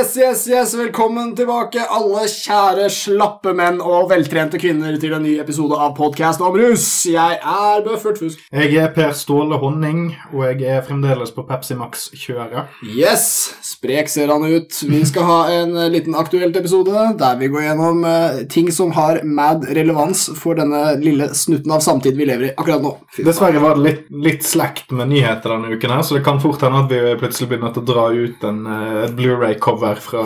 Yes, yes, yes, velkommen tilbake, alle kjære slappe menn og veltrente kvinner, til en ny episode av Podcast om rus. Jeg er Bøffert Fusk. Jeg er Per Ståle Honning, og jeg er fremdeles på Pepsi Max-kjøret. Yes, sprek ser han ut. Vi skal ha en liten aktuelt episode der vi går gjennom eh, ting som har mad relevans for denne lille snutten av samtid vi lever i akkurat nå. Dessverre var det litt, litt slakt med nyheter denne uken, her, så det kan fort hende at vi plutselig blir nødt til å dra ut en uh, Blu-ray-cover fra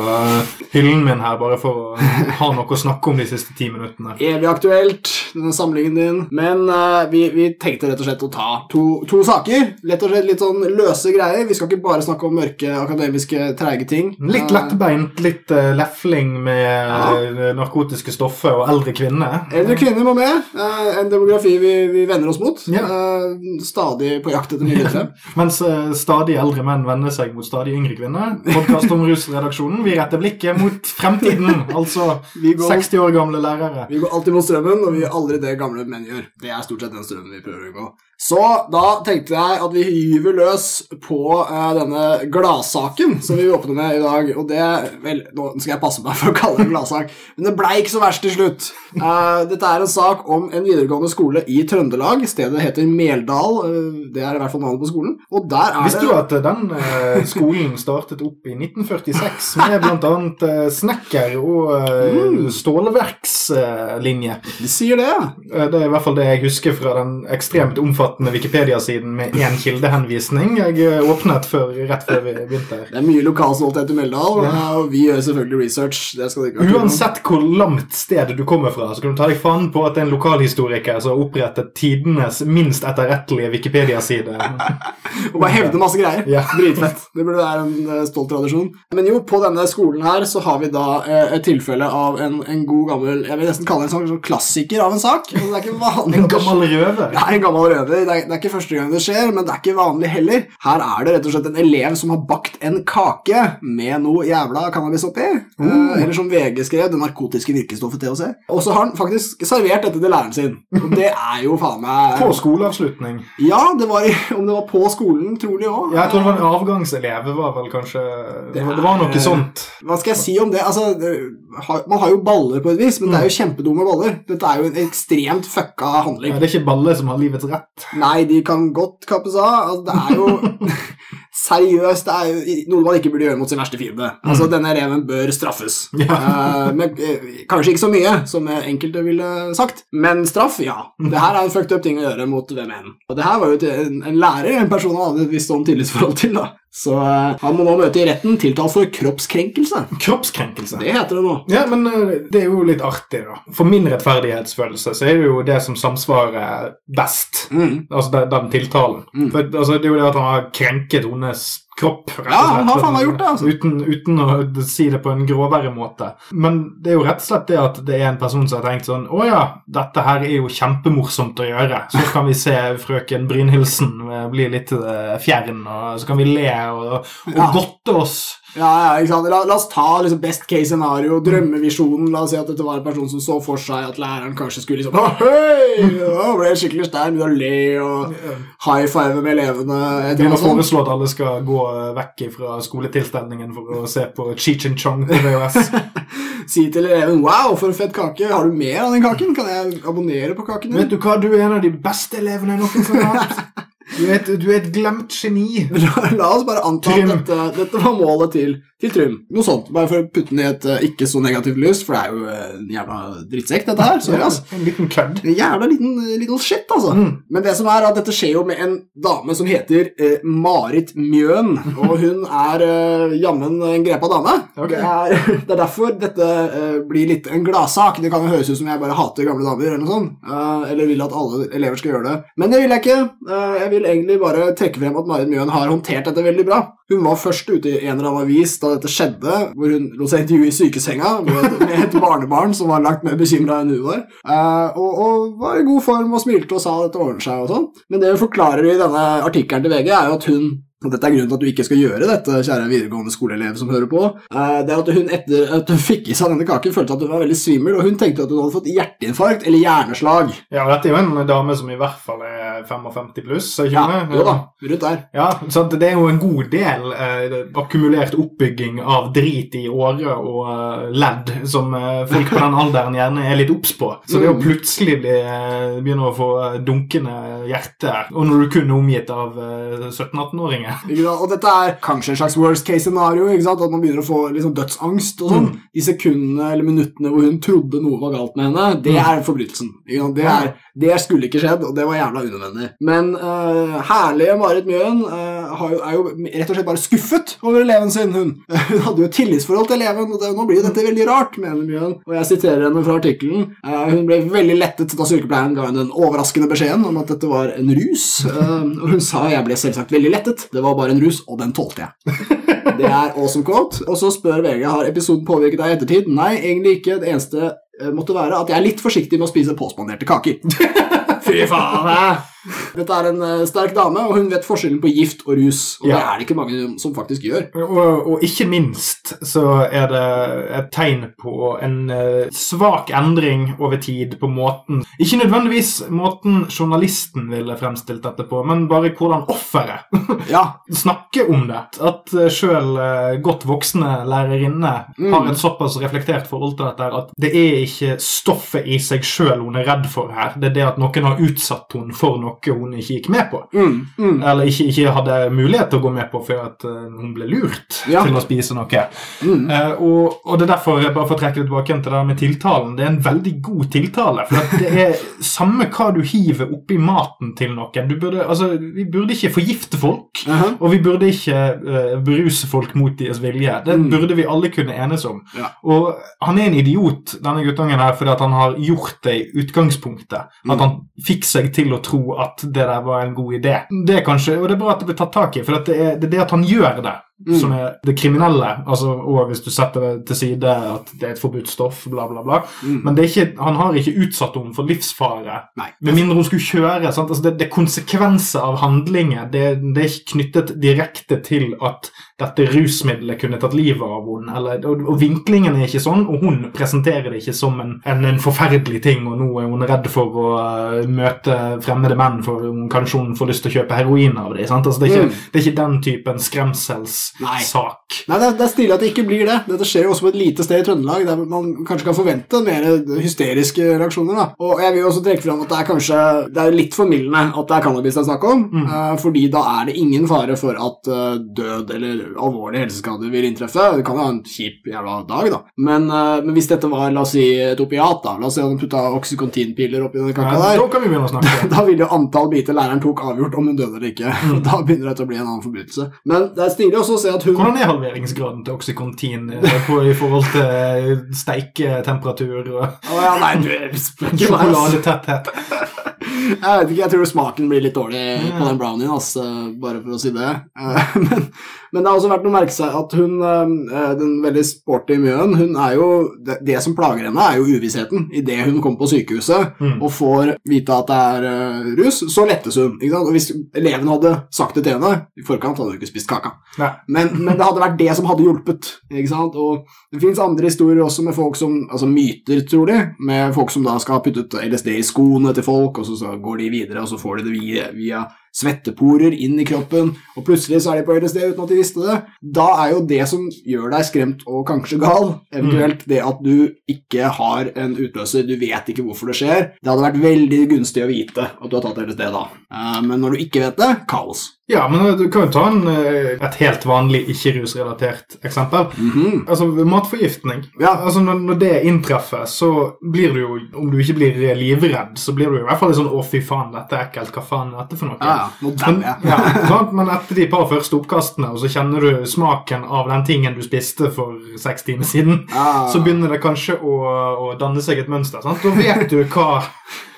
hyllen min her, bare for å ha noe å snakke om de siste ti minuttene. Evig aktuelt, denne samlingen din. Men uh, vi, vi tenkte rett og slett å ta to, to saker. Lett og slett litt sånn løse greier. Vi skal ikke bare snakke om mørke, akademiske, treige ting. Litt Eh, lettbeint, litt uh, lefling med ja. narkotiske stoffer og eldre kvinner. Eldre kvinner må med. Uh, en demografi vi, vi vender oss mot. Ja. Stadig på jakt etter nye lyttere. Mens stadig eldre menn vender seg mot stadig yngre kvinner. Podkast om rusredaksjonen. Vi retter blikket mot fremtiden, altså går, 60 år gamle lærere. vi går alltid mot strømmen, og vi gjør aldri det gamle menn gjør. Det er stort sett den strømmen vi prøver å gå. Så da tenkte jeg at vi hyver løs på uh, denne gladsaken som vi åpner med i dag. Og det Vel, nå skal jeg passe meg for å kalle det en gladsak, men det blei ikke så verst til slutt. Uh, dette er en sak om en videregående skole i Trøndelag. Stedet heter Meldal. Uh, det er i hvert fall navnet på skolen. Og der er Visste det du at den skolen startet opp i 1946 med bl.a. Uh, snekker- og Mm. stålverkslinje? De sier det, ja. Det er i hvert fall det jeg husker fra den ekstremt omfattende Wikipedia-siden med én kildehenvisning jeg eh, åpnet for, rett før vi begynte her. Det er mye lokalstolthet i Meldal, og vi gjør selvfølgelig research. Uansett hvor langt sted du kommer fra, så kan du ta deg faen på at det er en lokalhistoriker som har opprettet tidenes minst etterrettelige Wikipedia-side. Og bare hevde masse greier. Ja. Dritfett. Det burde være en eh, stolt tradisjon. Men jo, på denne skolen her så har vi da eh, et tilfelle av en, en god gammel Jeg vil nesten kalle det en sånn, klassiker av en sak. Altså, det er ikke vanlig En gammel røver. er en gammel røver. Det er, det er ikke første gang det skjer, men det er ikke vanlig heller. Her er det rett og slett en elev som har bakt en kake med noe jævla cannabis oppi. Eh, eller som VG skrev, det narkotiske virkestoffet THC. Og så har han faktisk servert dette til læreren sin. Og det er jo faen meg På skoleavslutning. Ja, det var, om det var på skolen, trolig òg. Ja, jeg tror det var en avgangselev. Var vel kanskje Det var, det var noe sånt. Hva skal jeg si om det? Altså, man har jo baller på et vis, men det er jo kjempedumme baller. Dette er jo en ekstremt fucka handling. Ja, det er ikke baller som har livets rett. Nei, de kan godt kappes av. Altså, det er jo Seriøst, det er jo noe man ikke burde gjøre mot sin verste fiende. Altså, Denne eleven bør straffes. Ja. Uh, men, eh, kanskje ikke så mye, som enkelte ville sagt, men straff, ja. Det her er en fucked up ting å gjøre mot hvem enn. Og det her var jo en, en lærer, en person han hadde et visst sånn tillitsforhold til. da. Så uh, han må nå møte i retten tiltalt for kroppskrenkelse. Kroppskrenkelse. Det heter det nå. Ja, men uh, det er jo litt artig, da. For min rettferdighetsfølelse så er det jo det som samsvarer best. Mm. Altså den, den tiltalen. Mm. For altså, Det er jo det at han har krenket hennes kropp. rett og Ja, han slett. har faen gjort det, altså. Uten, uten å si det på en grovere måte. Men det er jo rett og slett det at det er en person som har tenkt sånn Å ja, dette her er jo kjempemorsomt å gjøre. Så kan vi se frøken Brynhildsen eh, bli litt eh, fjern, og så kan vi le og, og Ja. godte oss. Ja, ja? La, la oss ta liksom, best case scenario, drømmevisjonen. La oss si at dette var en person som så for seg at læreren kanskje skulle liksom Hei! Og ble skikkelig sterk, begynne å le og high five med elevene. Vi må å foreslå at alle skal gå eh, vekk fra skoletilstelningen for å se på Cheech and Chong på VHS. Si til eleven 'Wow, for en fett kake. Har du mer av den kaken? Kan jeg abonnere på kaken Vet du hva, du er en av de beste elevene jeg noensinne har hatt. Du er et, du er et glemt geni. La, la oss bare anta at dette, dette var målet til, til Trym. Noe sånt. Bare for å putte den i et uh, ikke så negativt lys, for det er jo eh, en jævla drittsekk, dette her. Sorry, ass. En liten kødd. En jævla liten, little shit, altså. Mm. Men det som er at dette skjer jo med en dame som heter uh, Marit Mjøen. Og hun er uh, jammen en grepa dame. Okay. Det, er, det er derfor dette eh, blir litt en gladsak. Det kan jo høres ut som jeg bare hater gamle damer, eller noe sånt. Eh, eller vil at alle elever skal gjøre det. Men det vil jeg ikke. Eh, jeg vil egentlig bare trekke frem at Marit Mjøen har håndtert dette veldig bra. Hun var først ute i en eller annen avis da dette skjedde, hvor hun lot seg intervjue i sykesenga med, et barnebarn som var langt mer bekymra enn hun var. Eh, og, og var i god form og smilte og sa at dette ordner seg og sånn. Men det hun forklarer i denne artikkelen til VG, er jo at hun dette er grunnen til at du ikke skal gjøre dette, kjære videregående skoleelev som hører på. eh, Det er at hun etter at hun fikk i seg denne kaken, følte at hun var veldig svimmel, og hun tenkte at hun hadde fått hjerteinfarkt eller hjerneslag. Ja, dette er jo en dame som i hvert fall er 55 pluss? er ikke Ja, det? jo da, rundt der. Ja, så Det er jo en god del eh, akkumulert oppbygging av drit i åre og eh, ledd som eh, folk på den alderen gjerne er litt obs på. Så det å Mm. plutselig bli, eh, begynne å få eh, dunkende hjerte, og når du kun er omgitt av eh, 17-18-åringer Ikke sant? Og dette er kanskje en slags worst case scenario, at man begynner å få liksom dødsangst og sånn. Mm. De sekundene eller minuttene hvor hun trodde noe var galt med henne, det Mm. er forbrytelsen. Det, er, det skulle ikke skjedd, og det var jævla unødvendig. Men uh, herlige Marit Mjøen uh, jo, er jo rett og slett bare skuffet over eleven sin, hun. Hun hadde jo et tillitsforhold til eleven, og det, nå blir jo dette veldig rart, mener Mjøen. Og jeg siterer henne fra artikkelen. Uh, hun ble veldig lettet da sykepleieren ga henne den overraskende beskjeden om at dette var en rus. Og hun sa jeg ble selvsagt veldig lettet. Det var bare en rus, og den tålte jeg. Det er awesome quote. Og så spør VG har episoden påvirket deg i ettertid. Nei, egentlig ikke. Det eneste måtte være at jeg er litt forsiktig med å spise påspanderte kaker. Fy faen! Dette er en eh, sterk dame, og hun vet forskjellen på gift og rus. Og det er det ikke mange som faktisk gjør. Og, og ikke minst så er det et tegn på en eh, svak endring over tid på måten Ikke nødvendigvis måten journalisten ville fremstilt dette på, men bare hvordan offeret Ja, snakker om det. At uh, sjøl godt voksne lærerinner Mm. har et såpass reflektert forhold til dette at det er ikke stoffet i seg sjøl hun er redd for her, det er det at noen har utsatt henne for noe hun ikke gikk med på. mm, mm. Eller ikke, ikke hadde mulighet til å gå med på før at eh, hun ble lurt Ja. til å spise noe. Mm. Eh, og, og det er derfor, jeg bare for å trekke det tilbake til det med tiltalen, det er en veldig god tiltale. For det er samme hva du hiver oppi maten til noen. Du burde, altså, vi burde ikke forgifte folk. Aha. Og vi burde ikke uh, beruse folk mot deres vilje. Det Mm. burde vi alle kunne enes om. Ja. Og han er en idiot, denne guttungen her, fordi han har gjort det i utgangspunktet. Mm. At han fikk seg til å tro at det der var en god idé. Det er kanskje, Og det er bra at det blir tatt tak i, for det er det, er det at han gjør det, Mm. som er det kriminelle. Altså, og hvis du setter det til side at det er et forbudt stoff, bla, bla, bla. Mm. Men det ikke, han har ikke utsatt henne for livsfare. Nei. Med mindre hun skulle kjøre. Sant? Altså det, det er konsekvenser av handlinger. Det, det er ikke knyttet direkte til at dette rusmiddelet kunne tatt livet av henne. Eller, og, og vinklingen er ikke sånn, og hun presenterer det ikke som en, en, en forferdelig ting, og nå er hun redd for å uh, møte fremmede menn, for hun, kanskje hun får lyst til å kjøpe heroin av dem. Altså, det, Mm. det er ikke den typen skremselssak. Nei, det er, det er stilig at det ikke blir det. Dette skjer jo også på et lite sted i Trøndelag, der man kanskje kan forvente mer hysteriske reaksjoner. da. Og jeg vil også trekke fram at det er kanskje det er litt formildende at det er cannabis det er snakk om, Mm. uh, fordi da er det ingen fare for at uh, død eller alvorlige helseskader vil inntreffe. Det kan jo ha en kjip jævla dag, da. Men, eh, men hvis dette var la oss si et opiat, da, la oss si at han putta oksykontinpiller oppi den kaka Ja, der, da kan vi begynne å snakke. da vil jo antall biter læreren tok avgjort om hun døde eller ikke. Mm. Da begynner det å bli en annen forbrytelse. Men det er stilig også å se at hun Hvordan er halveringsgraden til Oxycontin eh, på, i forhold til eh, steiketemperatur og Å ja, nei, du sjokoladetetthet? Jeg vet ikke, jeg tror smaken blir litt dårlig på den brownien, eh, bare for å si det. Men, men det har også vært å merke seg at hun, eh, den veldig sporty Mjøen, hun er jo det, det som plager henne, er jo uvissheten. Idet hun kommer på sykehuset Mm. og får vite at det er eh, rus, så lettes hun. Og hvis eleven hadde sagt det til henne i forkant, hadde hun ikke spist kaka. Men, men det hadde vært det som hadde hjulpet. Og det fins andre historier også med folk som Altså myter, tror de, med folk som da skal ha puttet LSD i skoene til folk, og så, så går de videre, og så får de det via, via svetteporer inn i kroppen, og plutselig så er de på LSD uten at de visste det. Da er jo det som gjør deg skremt og kanskje gal, eventuelt det at du ikke har en utløser, du vet ikke hvorfor det skjer. Det hadde vært veldig gunstig å vite at du har tatt LSD da. Eh, Men når du ikke vet det, kaos. Ja, men du kan jo ta en, eh, et helt vanlig ikke-rusrelatert eksempel. Mhm. Altså matforgiftning. Ja. Altså når, når det inntreffer, så blir du jo Om du ikke blir livredd, så blir du i hvert fall litt sånn 'Å, fy faen, dette er ekkelt. Hva faen er dette for noe?' Ja, Men, ja? Men etter de par første oppkastene, og så kjenner du smaken av den tingen du spiste for seks timer siden, så begynner det kanskje å, å danne seg et mønster. Sant? Da vet du hva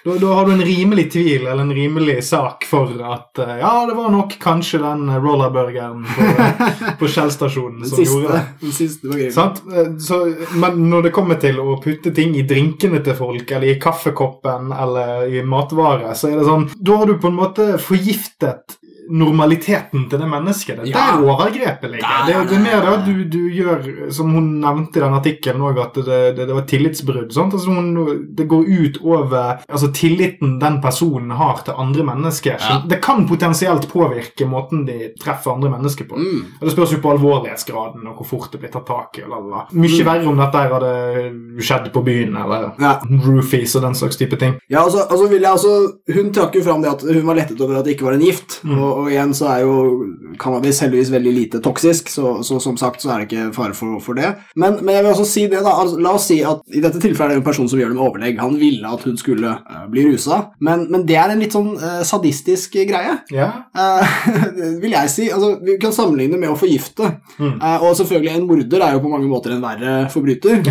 da, da har du en rimelig tvil eller en rimelig sak for at uh, ja, det var nok kanskje den rollerburgeren på, på Shell-stasjonen som som gjorde det. den siste var. Sant? Eh, Så, men når det kommer til å putte ting i drinkene til folk, eller i kaffekoppen eller i matvarer, så er det sånn Da har du på en måte forgiftet normaliteten til det mennesket. Det er Ja. der overgrepet ligger. Det, det er mer det at du, du gjør, som hun nevnte i den artikkelen òg, at det, det, det var tillitsbrudd. Altså hun, det går ut over altså, tilliten den personen har til andre mennesker. Ja. Det kan potensielt påvirke måten de treffer andre mennesker på. Mm. Og Det spørs jo på alvorlighetsgraden og hvor fort det blir tatt tak i. eller, eller, la, la. Verre om dette hadde skjedd på byen, eller Ja. roofies og den slags type ting. Ja, altså, altså vil jeg altså, Hun trakk jo fram det at hun var lettet over at det ikke var en gift. Mm. Og, og igjen så er jo cannabis heldigvis veldig lite toksisk, så, så som sagt så er det ikke fare for, for det. Men, men jeg vil også si det da, altså, la oss si at i dette tilfellet er det en person som gjør det med overlegg. Han ville at hun skulle uh, bli rusa, men, men det er en litt sånn uh, sadistisk greie. Ja. uh, vil jeg si. Altså, vi kan sammenligne med å forgifte. Mm. Og selvfølgelig, en morder er jo på mange måter en verre forbryter.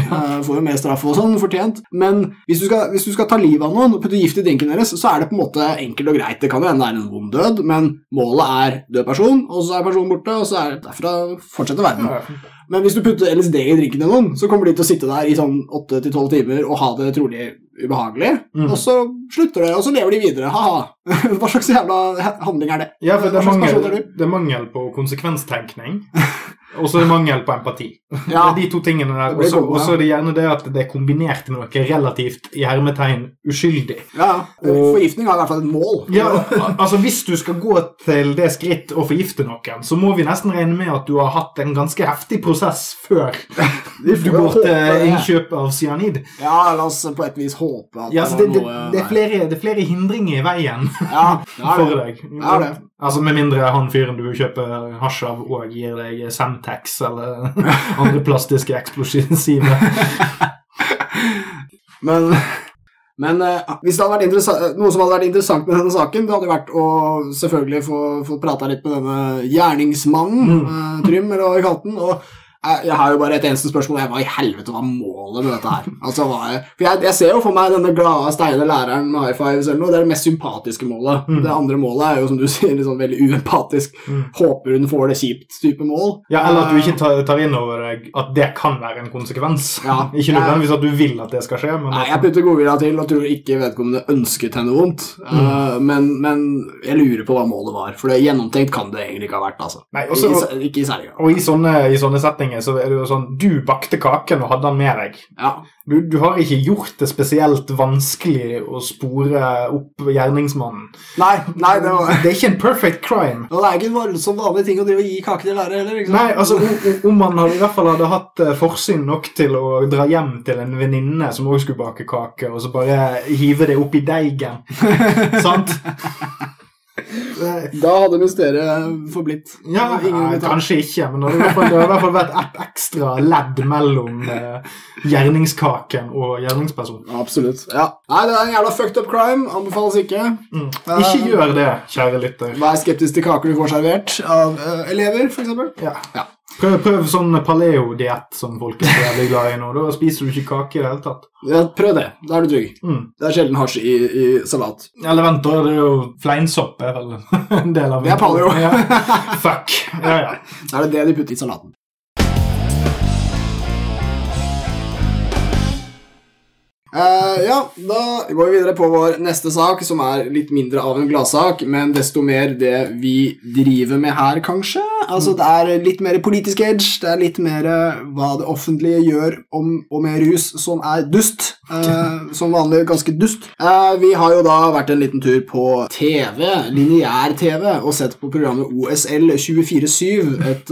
Får jo mer straff og sånn, fortjent. Men hvis du, skal, hvis du skal ta livet av noen og putte gift i drinken deres, så er det på en måte enkelt og greit. Det kan jo hende det er en vond død, men målet er død person, og så er personen borte, og så er det derfra fortsetter verden. Men hvis du putter LSD i drinken til noen, så kommer de til å sitte der i sånn 8-12 timer og ha det trolig ubehagelig, Mm. og så slutter det, og så lever de videre. Ha-ha. Hva slags jævla handling er det? Ja, for det er, er mangel, det er mangel på konsekvenstenkning. Og så er det mangel på empati. Ja. Det er de to tingene der. Det Og så- er det gjerne det at det er kombinert med noe relativt i hermetegn uskyldig. Ja, Forgiftning har i hvert fall et mål. Ja, altså Hvis du skal gå til det skritt å forgifte noen, så må vi nesten regne med at du har hatt en ganske heftig prosess før du går til det. innkjøp av cyanid. Ja, la oss på et vis håpe at Ja, altså det, det, det, er flere, det er flere hindringer i veien Ja, det er for deg. Ja, det. Altså Med mindre han fyren du kjøper hasj av, og gir deg Semtex eller andre plastiske eksplosive. Men, men eh, hvis det hadde vært noe som hadde vært interessant med denne saken, det hadde vært å selvfølgelig få, få prata litt med denne gjerningsmannen, Mm. eh, Trym, eller hva vi kalte den. og jeg, jeg har jo bare et eneste spørsmål. Jeg, hva i helvete var målet med dette her? Altså, er, for jeg, jeg ser jo for meg denne glade, steile læreren med high fives eller noe. Det er det mest sympatiske målet. Mm. Det andre målet er jo, som du sier, litt sånn veldig uempatisk. Mm. Håper hun får det kjipt-type mål. Ja, Eller at du ikke Eh, tar, tar inn over deg at det kan være en konsekvens. Ja. Ikke nødvendigvis at du vil at det skal skje, men Nei, jeg putter godvilja til og tror ikke vedkommende ønsket henne vondt. Uh, men, men jeg lurer på hva målet var, for det gjennomtenkt kan det egentlig ikke ha vært. altså. Nei, også- ikke, i- ikke i særlig grad. Og i sånne, i sånne settinger så er det jo sånn Du bakte kaken og hadde den med deg. Ja. Du, du har ikke gjort det spesielt vanskelig å spore opp gjerningsmannen. Nei, nei, det var Det er ikke en perfect crime. og det er ikke en voldsomt vanlig ting å drive og gi kake til lærere heller. Nei, altså Om man hadde, i hvert fall hadde hatt eh, forsyn nok til å dra hjem til en venninne som også skulle bake kake, og så bare hive det oppi deigen. Sant? Da hadde mysteriet forblitt. Ja, nei, kanskje ikke, men det hadde i hvert fall, i hvert fall vært ett ekstra ledd mellom eh, gjerningskaken og gjerningspersonen. Absolutt. Ja. Nei, det er en jævla fucked up crime. Anbefales ikke. Mm. Ikke gjør det, kjære lytter. Vær skeptisk til kaker du får servert av uh, elever, f.eks. Ja. Ja. Prøv, prøv sånn paleo-diett som folk er veldig jævlig glad i nå. Da spiser du ikke kake i det hele tatt. Ja, prøv det. Da er du trygg. Mm. Det er sjelden hasj i, i salat. Eller vent, da er det jo fleinsopp er vel en del av Det er paleo. Ja. Fuck. Ja, ja. Da er det det de putter i salaten. Eh, ja, da går vi videre på vår neste sak, som er litt mindre av en gladsak, men desto mer det vi driver med her, kanskje. Altså, Det er litt mer politisk edge, det er litt mer eh, hva det offentlige gjør om og med rus som er dust. Uh, som vanlig ganske dust. Uh, vi har jo da vært en liten tur på TV, lineær-TV, og sett på programmet OSL 24-7, et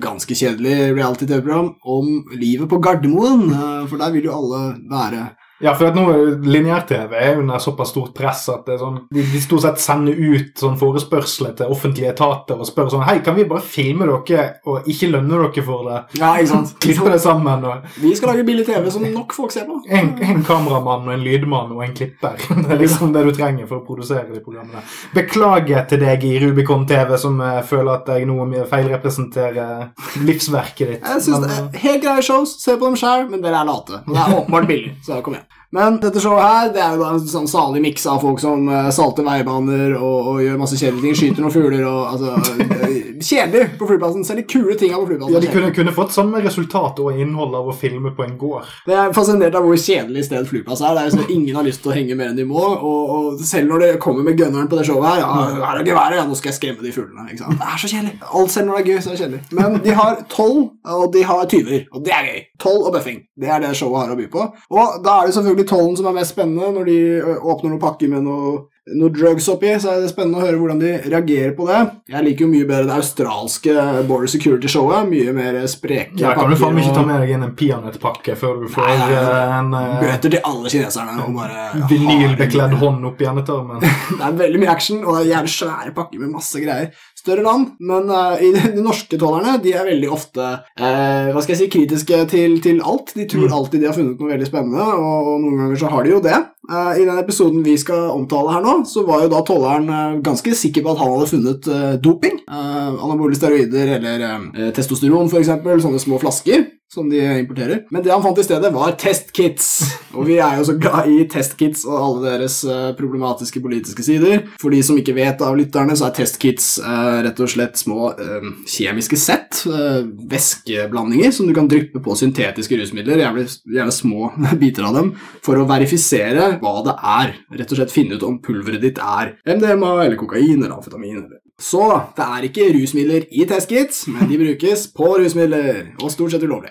ganske kjedelig reality-TV-program om livet på Gardermoen, for der vil jo alle være Ja, for at nå lineær-TV er under såpass stort press at det er sånn, de, de stort sett sender ut sånn forespørsler til offentlige etater og spør sånn Hei, kan vi bare filme dere og ikke lønne dere for det? Ja, ikke sant? Klippe det sammen og Vi skal lage billig TV som nok folk ser på. en, en kameramann og en lydmann og en klipper. Det er liksom det du trenger for å produsere de programmene. Beklager til deg i Rubicon TV som eh, føler at jeg nå feilrepresenterer livsverket ditt. Jeg synes det er Helt greie shows, se på dem sjøl, men dere er late. Det er åpenbart billig, så kom igjen. Men dette showet her, det er jo da en sånn salig miks av folk som eh, salter veibaner og, og gjør masse kjedelige ting, skyter noen fugler og altså eh, Kjedelig på flyplassen. Selv de kule tinga på flyplassen. Ja, De kunne, kunne fått samme resultat og innhold av å filme på en gård. Det er fascinert av hvor kjedelig sted flyplass er. Det er jo sånn Ingen har lyst til å henge mer enn de må. Og, og selv når det kommer med gunneren på det showet her, ja, her er geværet, ja, nå skal jeg skremme de fuglene. Ikke sant? Det er så kjedelig. Alt selv når det er gøy, så er det kjedelig. Men de har tolv, og de har tyver, og det er gøy. Tolv og bøffing. Det er det showet har å by på. Og da er det selvfølgelig tollen som er mest spennende når de åpner noen pakker med noe noe drugs oppi, så er det spennende å høre hvordan de reagerer på det. Jeg liker jo mye bedre det australske Border Security-showet. Mye mer spreke Ja, kan du faen ikke ta med deg inn en peanøttpakke før du får Nei, nei, en bøter til alle kineserne og bare vinylbekledd hånd opp i endetarmen. Det er veldig mye action, og det er jævlig svære pakker med masse greier. Større land, men uh, i de, norske tollerne de er veldig ofte uh, hva skal jeg si, kritiske til, til alt. De tror Mm. alltid de har funnet noe veldig spennende, og, og noen ganger så har de jo det. Uh, I den episoden vi skal omtale her nå, så var jo da tolleren eh, ganske sikker på at han hadde funnet doping. Anabole steroider eller testosteron, eksempel, sånne små flasker som de importerer. Men det han fant i stedet, var testkits. Og vi er jo så glad i testkits og alle deres eh, problematiske politiske sider. For de som ikke vet av lytterne, så er testkits eh, rett og slett små eh, kjemiske sett. eh, væskeblandinger som du kan dryppe på syntetiske rusmidler, gjerne, gjerne små biter av dem, for å verifisere hva det er. Rett og slett finne ut om pulveret ditt er MDMA eller kokain eller amfetamin. Eller. Så det er ikke rusmidler i testkits, men de brukes på rusmidler, og stort sett ulovlig.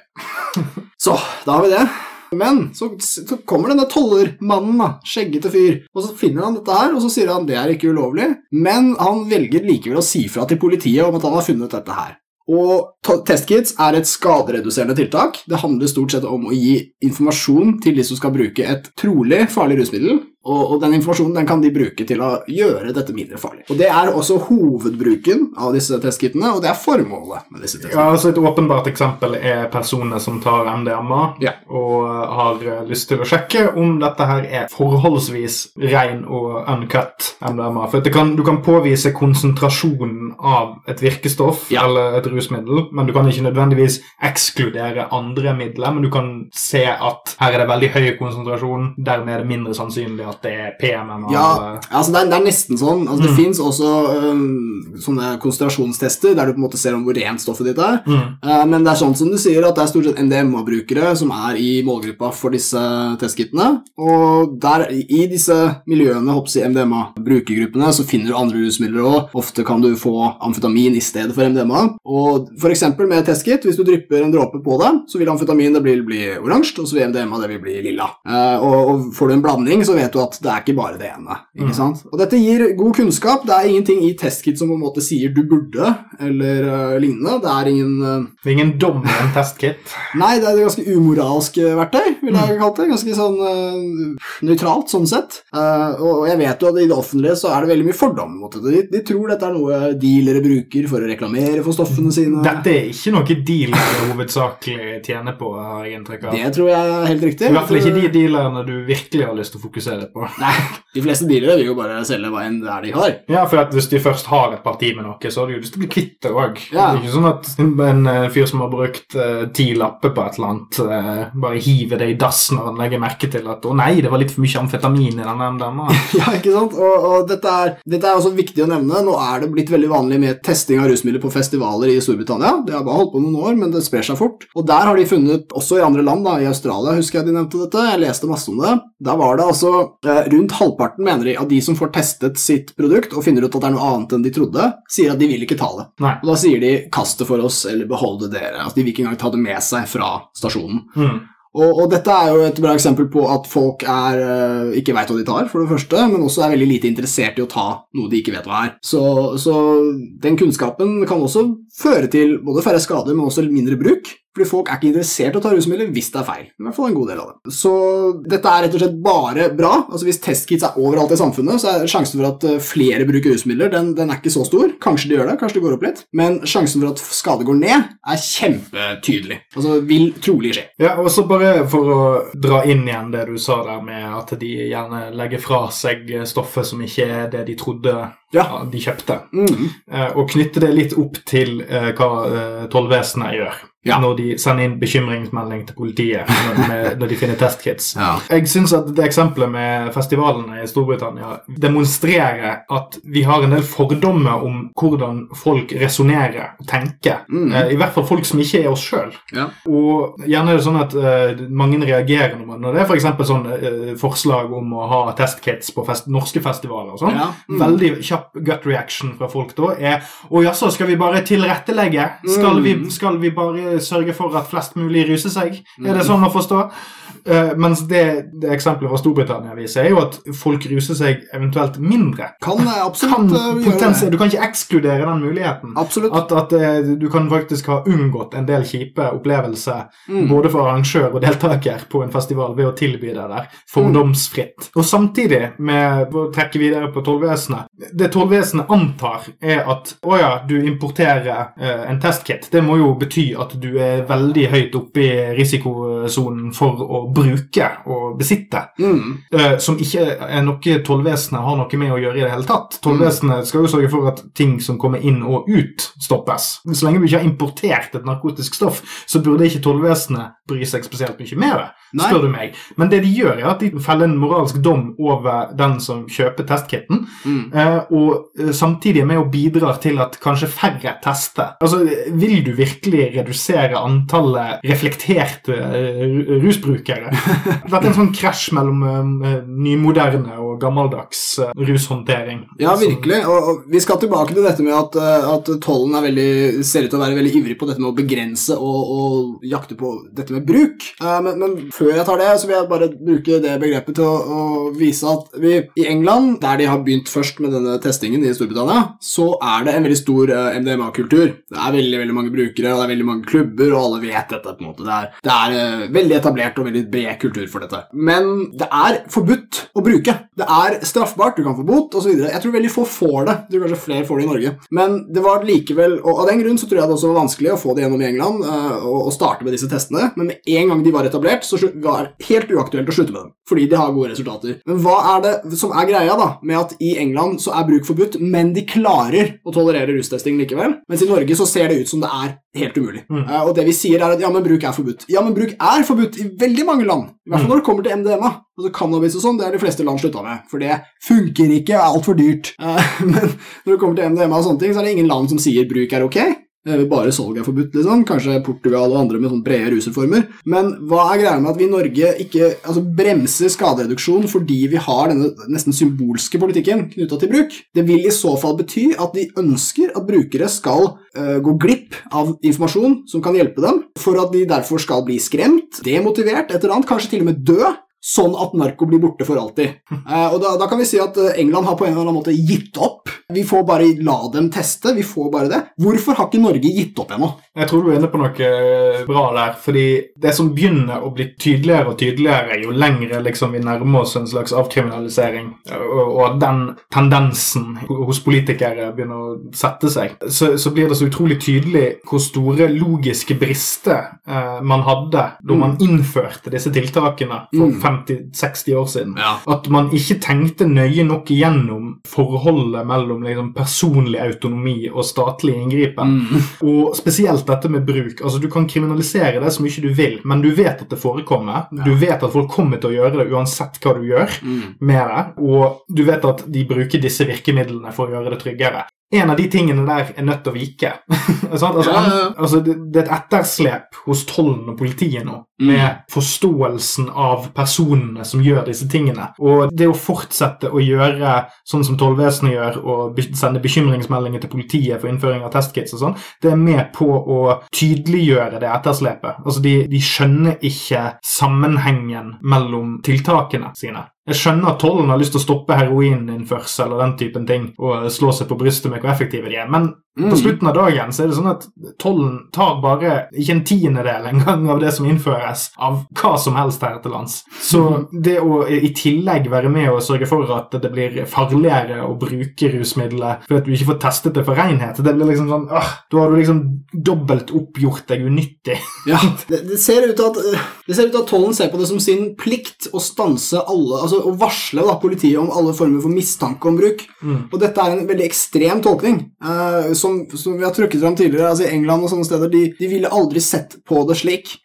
Så, da har vi det. Men så, så kommer denne tollermannen, da, skjeggete fyr, og så finner han dette her, og så sier han det er ikke ulovlig, men han velger likevel å si fra til politiet om at han har funnet dette her. Og testkits er et skadereduserende tiltak. Det handler stort sett om å gi informasjon til de som skal bruke et trolig farlig rusmiddel, og, og den informasjonen den kan de bruke til å gjøre dette mindre farlig. Og Det er også hovedbruken av disse testkittene, og det er formålet med disse Ja, altså Et åpenbart eksempel er personer som tar MDMA Ja. og har eh, lyst til å sjekke om dette her er forholdsvis ren og uncut MDMA. For det kan, Du kan påvise konsentrasjonen av et virkestoff Ja. eller et rusmiddel, men du kan ikke nødvendigvis ekskludere andre midler. Men du kan se at her er det veldig høy konsentrasjon, dermed er det mindre sannsynlig at det er PMMA. Ja, altså det, er, det er nesten sånn. Altså Det Mm. fins også um, sånne konsentrasjonstester der du på en måte ser om hvor rent stoffet ditt er. Mm. Uh, men det er sånn som du sier, at det er stort sett NDMA-brukere som er i målgruppa for disse testkitene. Og der, i disse miljøene, hoppsi MDMA-brukergruppene, så finner du andre rusmidler òg. Ofte kan du få amfetamin i stedet for MDMA. Og for eksempel med testkit, hvis du drypper en dråpe på det, så vil amfetamin det bli, bli oransje, og så vil MDMA det vil bli lilla. Uh, og, og får du en blanding, så vet du at det er ikke bare det ene. Ikke Mm. sant? Og dette gir god kunnskap. Det er ingenting i testkit som på en måte sier du burde, eller uh, lignende. Det er ingen uh... Det er ingen testkit. Nei, det er et ganske umoralsk eh, verktøy, ville jeg kalt det. Ganske sånn uh, nøytralt, sånn sett. Uh, og jeg vet jo at i det offentlige så er det veldig mye fordommer mot det. De, de tror dette er noe dealere bruker for å reklamere for stoffene sine. Dette er ikke noe dealere hovedsakelig tjener på, har jeg inntrykk av. Det tror jeg er helt riktig. I hvert fall ikke de dealerne du virkelig har lyst til å fokusere på. Nei, de fleste dealere vil jo bare selge hva enn det er de har. Ja, for at Hvis de først har et parti med noe, så har de jo lyst til å bli kvitt det òg. Ja. Det er ikke sånn at en en fyr som har brukt uh, ti lapper på et eller annet, uh, bare hiver det i dass når han legger merke til at 'å nei, det var litt for mye amfetamin i den MDMA'. Ja, ikke sant? Og, og dette, er, dette er også viktig å nevne. Nå er det blitt veldig vanlig med testing av rusmidler på festivaler i Storbritannia. Det har bare holdt på noen år, men det sprer seg fort. Og der har de funnet, også i andre land, da, i Australia husker jeg de nevnte dette, jeg leste masse om det. Da var det altså eh, rundt halvparten, mener de, av de som får testet sitt produkt og finner ut at det er noe annet enn de trodde, sier at de vil ikke ta det. Nei. Og da sier de 'kast det for oss', eller 'behold det dere'. Altså, de vil ikke engang ta det med seg fra stasjonen. Mm. Og, og dette er jo et bra eksempel på at folk er, eh, ikke veit hva de tar, for det første, men også er veldig lite interessert i å ta noe de ikke vet hva er. Så, så den kunnskapen kan også føre til både færre skader, men også mindre bruk. Fordi folk er ikke interessert i å ta rusmidler hvis det er feil. I hvert fall en god del av det. Så dette er rett og slett bare bra. Altså Hvis testkits er overalt i samfunnet, så er sjansen for at eh, flere bruker rusmidler, den, den er ikke så stor. Kanskje de gjør det, kanskje det går opp litt. Men sjansen for at skade går ned, er kjempetydelig. Altså vil trolig skje. Ja, og så bare for å dra inn igjen det du sa der med at de gjerne legger fra seg stoffet som ikke er det de trodde Ja. ja, de kjøpte, Mm. eh, og knytte det litt opp til eh, hva tollvesenet gjør. Ja. når de sender inn bekymringsmelding til politiet når, med, når de finner testkits. Ja. Jeg syns at det eksempelet med festivalene i Storbritannia demonstrerer at vi har en del fordommer om hvordan folk resonnerer og tenker. Mm. Eh, I hvert fall folk som ikke er oss sjøl. Ja. Og gjerne er det sånn at eh, mange reagerer når, når det er f.eks. sånn eh, forslag om å ha testkits på fest norske festivaler og sånn. Ja. Mm. Veldig kjapp gut reaction fra folk da er Å jaså, skal vi bare tilrettelegge? Skal, vi, Mm. skal vi bare sørge for at flest mulig ruser seg? Er Mm. det sånn å forstå? Eh, mens det, det eksempelet fra Storbritannia viser, er jo at folk ruser seg eventuelt mindre. Kan det absolutt kan gjøre det. du kan ikke ekskludere den muligheten. Absolutt. At, at eh, du kan faktisk ha unngått en del kjipe opplevelser Mm. både for arrangør og deltaker på en festival ved å tilby det der fordomsfritt. Og samtidig, med å trekke videre på tollvesenet Det tollvesenet antar, er at å ja, du importerer eh, en testkit. Det må jo bety at du er veldig høyt oppe i risikosonen for å bruke og besitte. Mm. uh, som ikke er noe tollvesenet har noe med å gjøre i det hele tatt. Tollvesenet skal jo sørge for at ting som kommer inn og ut, stoppes. Så lenge vi ikke har importert et narkotisk stoff, så burde ikke tollvesenet bry seg spesielt mye med det, Nei. spør du meg. Men det de gjør, er at de feller en moralsk dom over den som kjøper testkitten, Mm. uh, og uh, samtidig er med og bidrar til at kanskje færre tester. Altså, vil du virkelig redusere antallet reflekterte eh, Dette er en sånn krasj mellom uh, nymoderne og gammeldags uh, rushåndtering. Ja, virkelig. Og, og vi skal tilbake til dette med at, eh, at tollen veldig, ser ut til å være veldig ivrig på dette med å begrense og, og jakte på dette med bruk. Uh, men, men før jeg tar det, så vil jeg bare bruke det begrepet til å, å vise at vi i England, der de har begynt først med denne testingen i Storbritannia, så er det en veldig stor MDMA-kultur. Det er veldig veldig mange brukere, og det er veldig mange klubber, og alle vet dette. på en måte. Det er, det er veldig etablert og veldig bred kultur for dette. Men det er forbudt å bruke. Det er straffbart, du kan få bot osv. Jeg tror veldig få får det. Jeg tror kanskje flere får det i Norge. Men det var likevel, og av den grunn så tror jeg det også var vanskelig å få det gjennom i England eh, og, starte med disse testene. Men med en gang de var etablert, så var det helt uaktuelt å slutte med dem. Fordi de har gode resultater. Men hva er det som er greia da, med at i England så er bruk forbudt, men de klarer å tolerere rustesting likevel? Mens i Norge så ser det ut som det er helt umulig. Mm. Eh, og det vi sier er at ja, men bruk er forbudt. Ja, men bruk er forbudt i veldig mange land. I hvert fall Mm. når det kommer til MDMA. Altså Cannabis og sånn, det er de fleste land slutta med. For det funker ikke, er altfor dyrt. Eh, men når det kommer til MDMA og sånne ting, så er det ingen land som sier bruk er ok. Bare salg er forbudt, liksom. Kanskje Portugal og andre med sånne brede rusreformer. Men hva er greia med at vi i Norge ikke altså, bremser skadereduksjon fordi vi har denne nesten symbolske politikken knytta til bruk? Det vil i så fall bety at de ønsker at brukere skal uh, gå glipp av informasjon som kan hjelpe dem, for at de derfor skal bli skremt, demotivert, et eller annet, kanskje til og med dø. Sånn at narko blir borte for alltid. Eh, og da, da kan vi si at eh, England har på en eller annen måte gitt opp. Vi får bare la dem teste. vi får bare det. Hvorfor har ikke Norge gitt opp ennå? Jeg tror du er inne på noe eh, bra der, fordi det som begynner å bli tydeligere og tydeligere jo lengre liksom vi nærmer oss en slags avkriminalisering, og, og at den tendensen hos politikere begynner å sette seg, så, så blir det så utrolig tydelig hvor store logiske brister eh, man hadde da man innførte disse tiltakene for Mm. 50-60 år siden. Ja. At man ikke tenkte nøye nok igjennom forholdet mellom liksom, personlig autonomi og statlig inngripen. Mm. Og spesielt dette med bruk. Altså Du kan kriminalisere det så mye du vil, men du vet at det forekommer. Ja. Du vet at folk kommer til å gjøre det uansett hva du gjør Mm. med det. Og du vet at de bruker disse virkemidlene for å gjøre det tryggere. En av de tingene der er nødt til å vike. Altså, Ja, ja, ja. altså, det, det er et etterslep hos tollen og politiet nå. Med forståelsen av personene som gjør disse tingene. Og det å fortsette å gjøre sånn som tollvesenet gjør, og sende bekymringsmeldinger til politiet for innføring av testkits og sånn, det er med på å tydeliggjøre det etterslepet. Altså, de, de skjønner ikke sammenhengen mellom tiltakene sine. Jeg skjønner at tollen har lyst til å stoppe heroininnførsel og den typen ting, og slå seg på brystet med hvor effektive de er, men Mm. på slutten av dagen så er det sånn at tollen tar bare ikke en tiendedel engang av det som innføres av hva som helst her til lands. Så det å i tillegg være med og sørge for at det blir farligere å bruke rusmidler fordi at du ikke får testet det for renhet, det blir liksom sånn øh, Da har du liksom dobbelt oppgjort deg unyttig. Ja, det, det, ser ut til at, det ser ut at tollen ser på det som sin plikt å stanse alle, altså å varsle da, politiet om alle former for mistanke om bruk. Mm. Og dette er en veldig ekstrem tolkning, Uh, som som, som vi har trukket fram tidligere, altså i England og sånne steder, de, de ville aldri sett på det slik.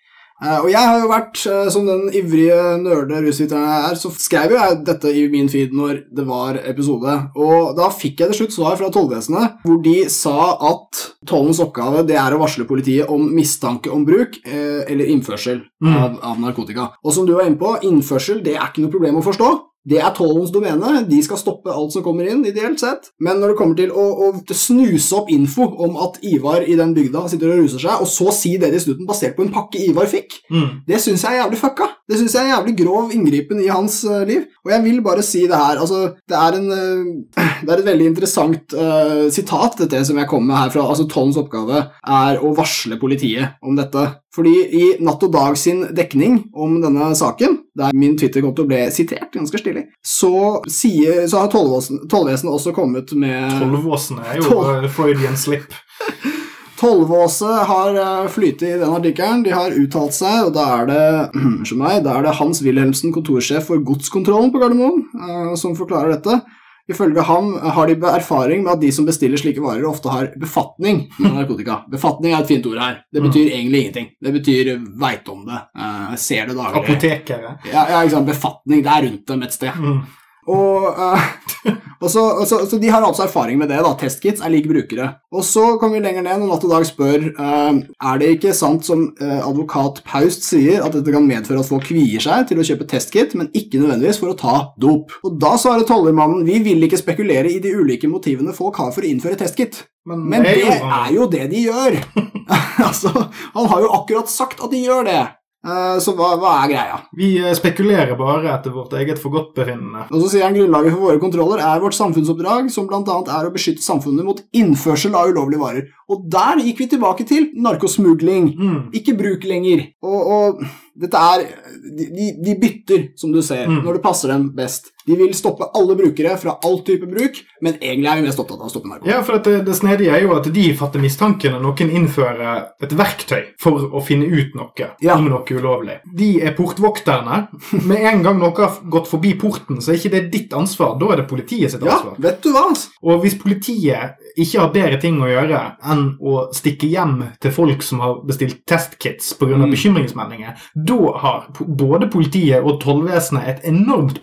Eh, og jeg har jo vært, eh, som den ivrige nerde russviteren jeg er, så skrev jo jeg dette i min feed når det var episode. Og da fikk jeg til slutt svar fra tollvesenet, hvor de sa at tollens oppgave det er å varsle politiet om mistanke om bruk eh, eller innførsel Mm. av, av narkotika. Og som du var inne på, innførsel det er ikke noe problem å forstå. Det er tollens domene. De skal stoppe alt som kommer inn, ideelt sett. Men når det kommer til å, å snuse opp info om at Ivar i den bygda sitter og ruser seg, og så si det i slutten basert på en pakke Ivar fikk, Mm. det syns jeg er jævlig fucka. Det syns jeg er jævlig grov inngripen i hans uh, liv. Og jeg vil bare si det her. Altså, det er en uh, Det er et veldig interessant uh, sitat, dette som jeg kommer med herfra. Altså, tollens oppgave er å varsle politiet om dette. Fordi i Natt og Dag sin dekning om denne saken, der min Twitter-konto ble sitert ganske stilig, så, sier, så har tollvesenet også kommet med Tollvåsen er jo Toll- eh, Freudian slip. Tollvåse har uh, flytet i den artikkelen. De har uttalt seg, og da er det meg, da er det Hans Wilhelmsen, kontorsjef for godskontrollen på Gardermoen, eh, som forklarer dette. Ifølge ham har de erfaring med at de som bestiller slike varer, ofte har befatning med narkotika. Befatning er et fint ord her. Det betyr egentlig ingenting. Det betyr veit om det, uh, ser det daglig. Apotekere. Ja, ja, ikke sant. Befatning, det er rundt dem et sted. Mm. Og, eh, og så, og så, så de har altså erfaring med det. da, Testkits er lik brukere. Og så kommer vi lenger ned når Natt og Dag spør uh, er det ikke sant som uh, advokat Paust sier, at dette kan medføre at folk kvier seg til å kjøpe testkit, men ikke nødvendigvis for å ta dop. Og Da svarer tollermannen vi vil ikke spekulere i de ulike motivene folk har for å innføre testkit. Men, Men det er jo det de gjør! altså, Han har jo akkurat sagt at de gjør det. Eh, så hva, hva er greia? Vi eh, spekulerer bare etter vårt eget forgodtbefinnende. Og så sier han grunnlaget for våre kontroller er vårt samfunnsoppdrag, som bl.a. er å beskytte samfunnet mot innførsel av ulovlige varer. Og der gikk vi tilbake til narkosmugling. Mm. Ikke bruk lenger. Og, og dette er de, de- de bytter, som du ser, Mm. når det passer dem best. De vil stoppe alle brukere fra all type bruk, men egentlig er vi mest opptatt av å stoppe narko. Ja, for det, det snedige er jo at de fatter mistanke når noen innfører et verktøy for å finne ut noe Ja. om noe ulovlig. De er portvokterne. Med en gang noe har gått forbi porten, så er ikke det ditt ansvar. Da er det politiet sitt ansvar. Ja, vet du hva? Og hvis politiet ikke har bedre ting å gjøre enn å stikke hjem til folk som har bestilt testkits pga. Mm. av bekymringsmeldinger, da har både politiet og tollvesenet et enormt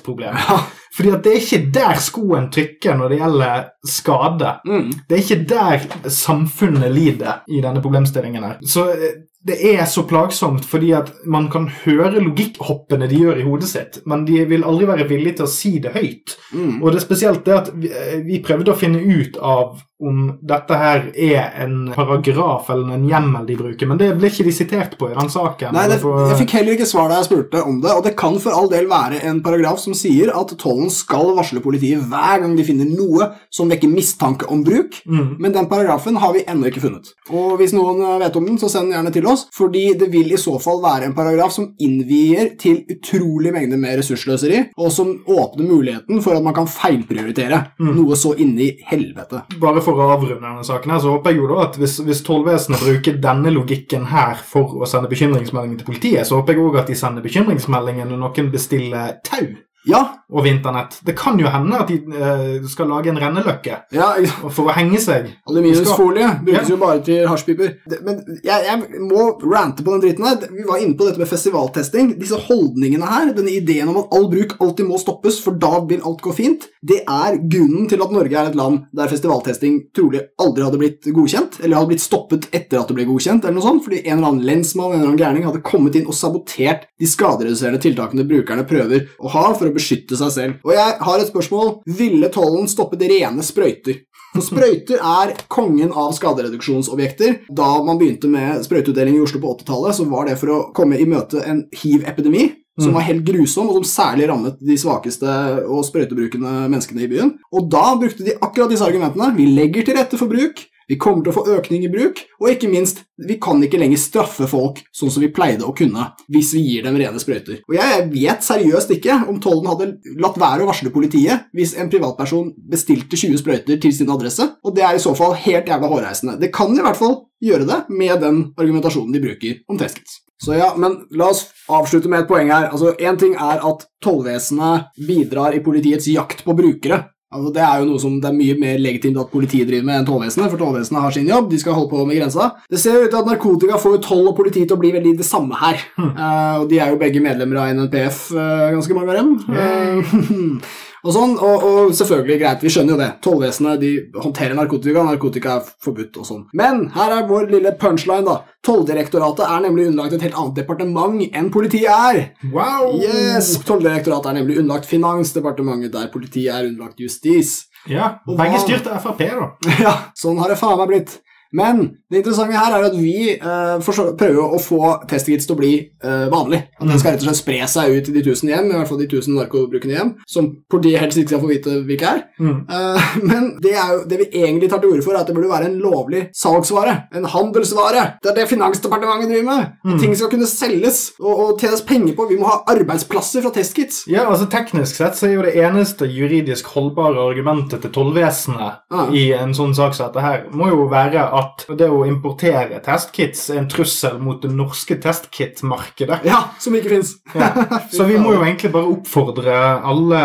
prioriteringsproblem. Ja. Fordi at det er ikke der skoen trykker når det gjelder skade. Mm. Det er ikke der samfunnet lider i denne problemstillingen her. Så eh, det er så plagsomt fordi at man kan høre logikkhoppene de gjør i hodet sitt, men de vil aldri være villige til å si det høyt. Mm. Og det er spesielt det at vi, eh, vi prøvde å finne ut av om dette her er en paragraf eller en hjemmel de bruker, men det ble ikke de sitert på i den saken. Nei, det, jeg fikk heller ikke svar da jeg spurte om det, og det kan for all del være en paragraf som sier at tollen skal varsle politiet hver gang de finner noe som vekker mistanke om bruk, Mm. men den paragrafen har vi ennå ikke funnet. Og hvis noen eh, vet om den, så send den gjerne til oss, fordi det vil i så fall være en paragraf som innvier til utrolig mengde med ressursløseri, og som åpner muligheten for at man kan feilprioritere Mm. noe så inni helvete. Bare for å avrunde denne saken her, så håper jeg jo da at hvis, hvis tollvesenet bruker denne logikken her for å sende bekymringsmeldingen til politiet, så håper jeg òg at de sender bekymringsmeldingen når noen bestiller tau Ja, og vinternett. Det kan jo hende at de eh, skal lage en renneløkke ja, for å henge seg. Aluminiumsfolie brukes Ja. jo bare til hasjpiper. Men jeg, jeg må rante på den dritten her. Vi var inne på dette med festivaltesting. Disse holdningene her, denne ideen om at all bruk alltid må stoppes, for da vil alt gå fint, det er grunnen til at Norge er et land der festivaltesting trolig aldri hadde blitt godkjent, eller hadde blitt stoppet etter at det ble godkjent, eller noe sånt, fordi en eller annen lensmann en eller annen gærning hadde kommet inn og sabotert de skadereduserende tiltakene brukerne prøver å ha for å beskytte seg selv. Og jeg har et spørsmål. Ville tollen stoppet rene sprøyter? For sprøyter er kongen av skadereduksjonsobjekter. Da man begynte med sprøyteutdeling i Oslo på 80-tallet, så var det for å komme i møte en hiv-epidemi. Som Mm. var helt grusom, og som særlig rammet de svakeste og sprøytebrukende menneskene i byen. Og da brukte de akkurat disse argumentene. Vi legger til rette for bruk. Vi kommer til å få økning i bruk, og ikke minst, vi kan ikke lenger straffe folk sånn som vi pleide å kunne, hvis vi gir dem rene sprøyter. Og jeg vet seriøst ikke om tollen hadde latt være å varsle politiet hvis en privatperson bestilte 20 sprøyter til sin adresse, og det er i så fall helt jævla hårreisende. Det kan i hvert fall gjøre det med den argumentasjonen de bruker om teskets. Så ja, men la oss avslutte med et poeng her. Altså, Én ting er at tollvesenet bidrar i politiets jakt på brukere. Altså, det er jo noe som det er mye mer legitimt at politiet driver med enn tollvesenet, for tollvesenet har sin jobb, de skal holde på med grensa. Det ser jo ut til at narkotika får jo toll og politi til å bli veldig det samme her. Eh, og de er jo begge medlemmer av NNPF, uh, ganske mange av dem. Eh, og sånn, og, og selvfølgelig, greit, vi skjønner jo det. Tollvesenet de håndterer narkotika, narkotika er forbudt og sånn. Men her er vår lille punchline, da. Tolldirektoratet er nemlig underlagt et helt annet departement enn politiet er. Wow! Yes, Tolldirektoratet er nemlig underlagt Finansdepartementet, der politiet er underlagt justis. Ja, Og Begge styrte Frp, da. Ja, sånn har det faen meg blitt. Men det interessante her er at vi uh, prøver å få testkits til å bli uh, vanlig. At den skal rett og slett spre seg ut til de tusen hjem, i hvert fall de tusen narkobrukende hjem, som politiet helst ikke skal få vite hvilke er. Mm. Uh, men det, er jo, det vi egentlig tar til orde for, er at det burde være en lovlig salgsvare. En handelsvare. Det er det Finansdepartementet driver med. Mm. Ting skal kunne selges og, og tjenes penger på. Vi må ha arbeidsplasser fra testkits. Ja, altså Teknisk sett så er jo det eneste juridisk holdbare argumentet til tollvesenet ah. i en sånn sak som dette her, må jo være at det å importere testkits er en trussel mot det norske testkit-markedet. Ja, som ikke fins. Ja. Så vi må jo egentlig bare oppfordre alle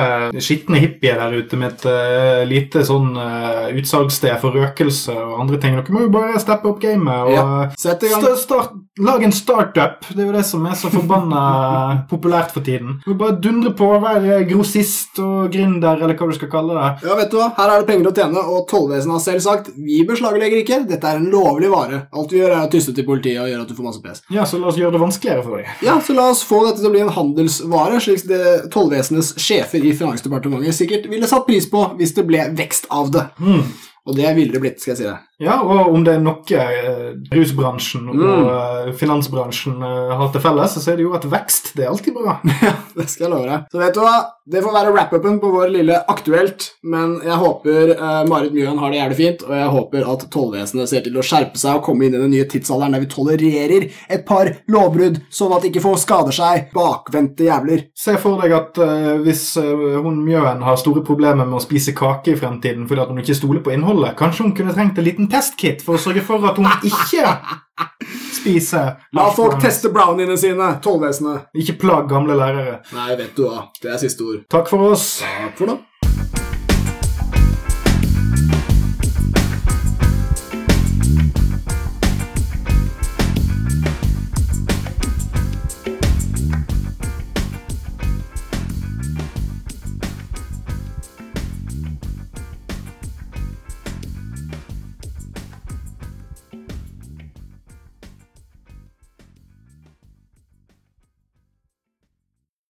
skitne hippier der ute med et uh, lite sånn uh, utsalgssted for røkelse og andre ting. Dere må jo bare steppe opp gamet og Ja, Sett i gang. St start, Lag en startup. Det er jo det som er så forbanna populært for tiden. Du må bare dundre på, være grossist og gründer, eller hva du skal kalle det. Ja, vet du hva? Her er det penger å tjene, og tollvesenet har selv sagt vi beslaglegger ikke. Dette er en lovlig vare. Alt vi gjør, er å tyste til politiet og gjøre at du får masse pes. Ja, så la oss gjøre det vanskeligere for deg. Ja, så la oss få dette til å bli en handelsvare, slik det tollvesenets sjefer i Finansdepartementet sikkert ville satt pris på hvis det ble vekst av det. Mm. Og det ville det blitt, skal jeg si det. Ja, og om det er noe eh, rusbransjen og Mm. eh, finansbransjen eh, har til felles, så er det jo at vekst det er alltid bra. Ja, det skal jeg love deg. Så vet du hva? Det får være wrap-upen på vår lille Aktuelt, men jeg håper uh, Marit Mjøen har det jævlig fint, og jeg håper at tollvesenet ser til å skjerpe seg og komme inn i den nye tidsalderen der vi tolererer et par lovbrudd, sånn at ikke folk skader seg. Bakvendte jævler. Se for deg at uh, hvis uh, hun Mjøen har store problemer med å spise kake i fremtiden fordi at hun ikke stoler på innholdet, kanskje hun kunne trengt en liten testkit for å sørge for at hun ikke spiser La folk teste browniene sine, tollvesenet. Ikke plag gamle lærere. Nei, vet du hva. Det er siste ord. Takk for oss. Takk for nå.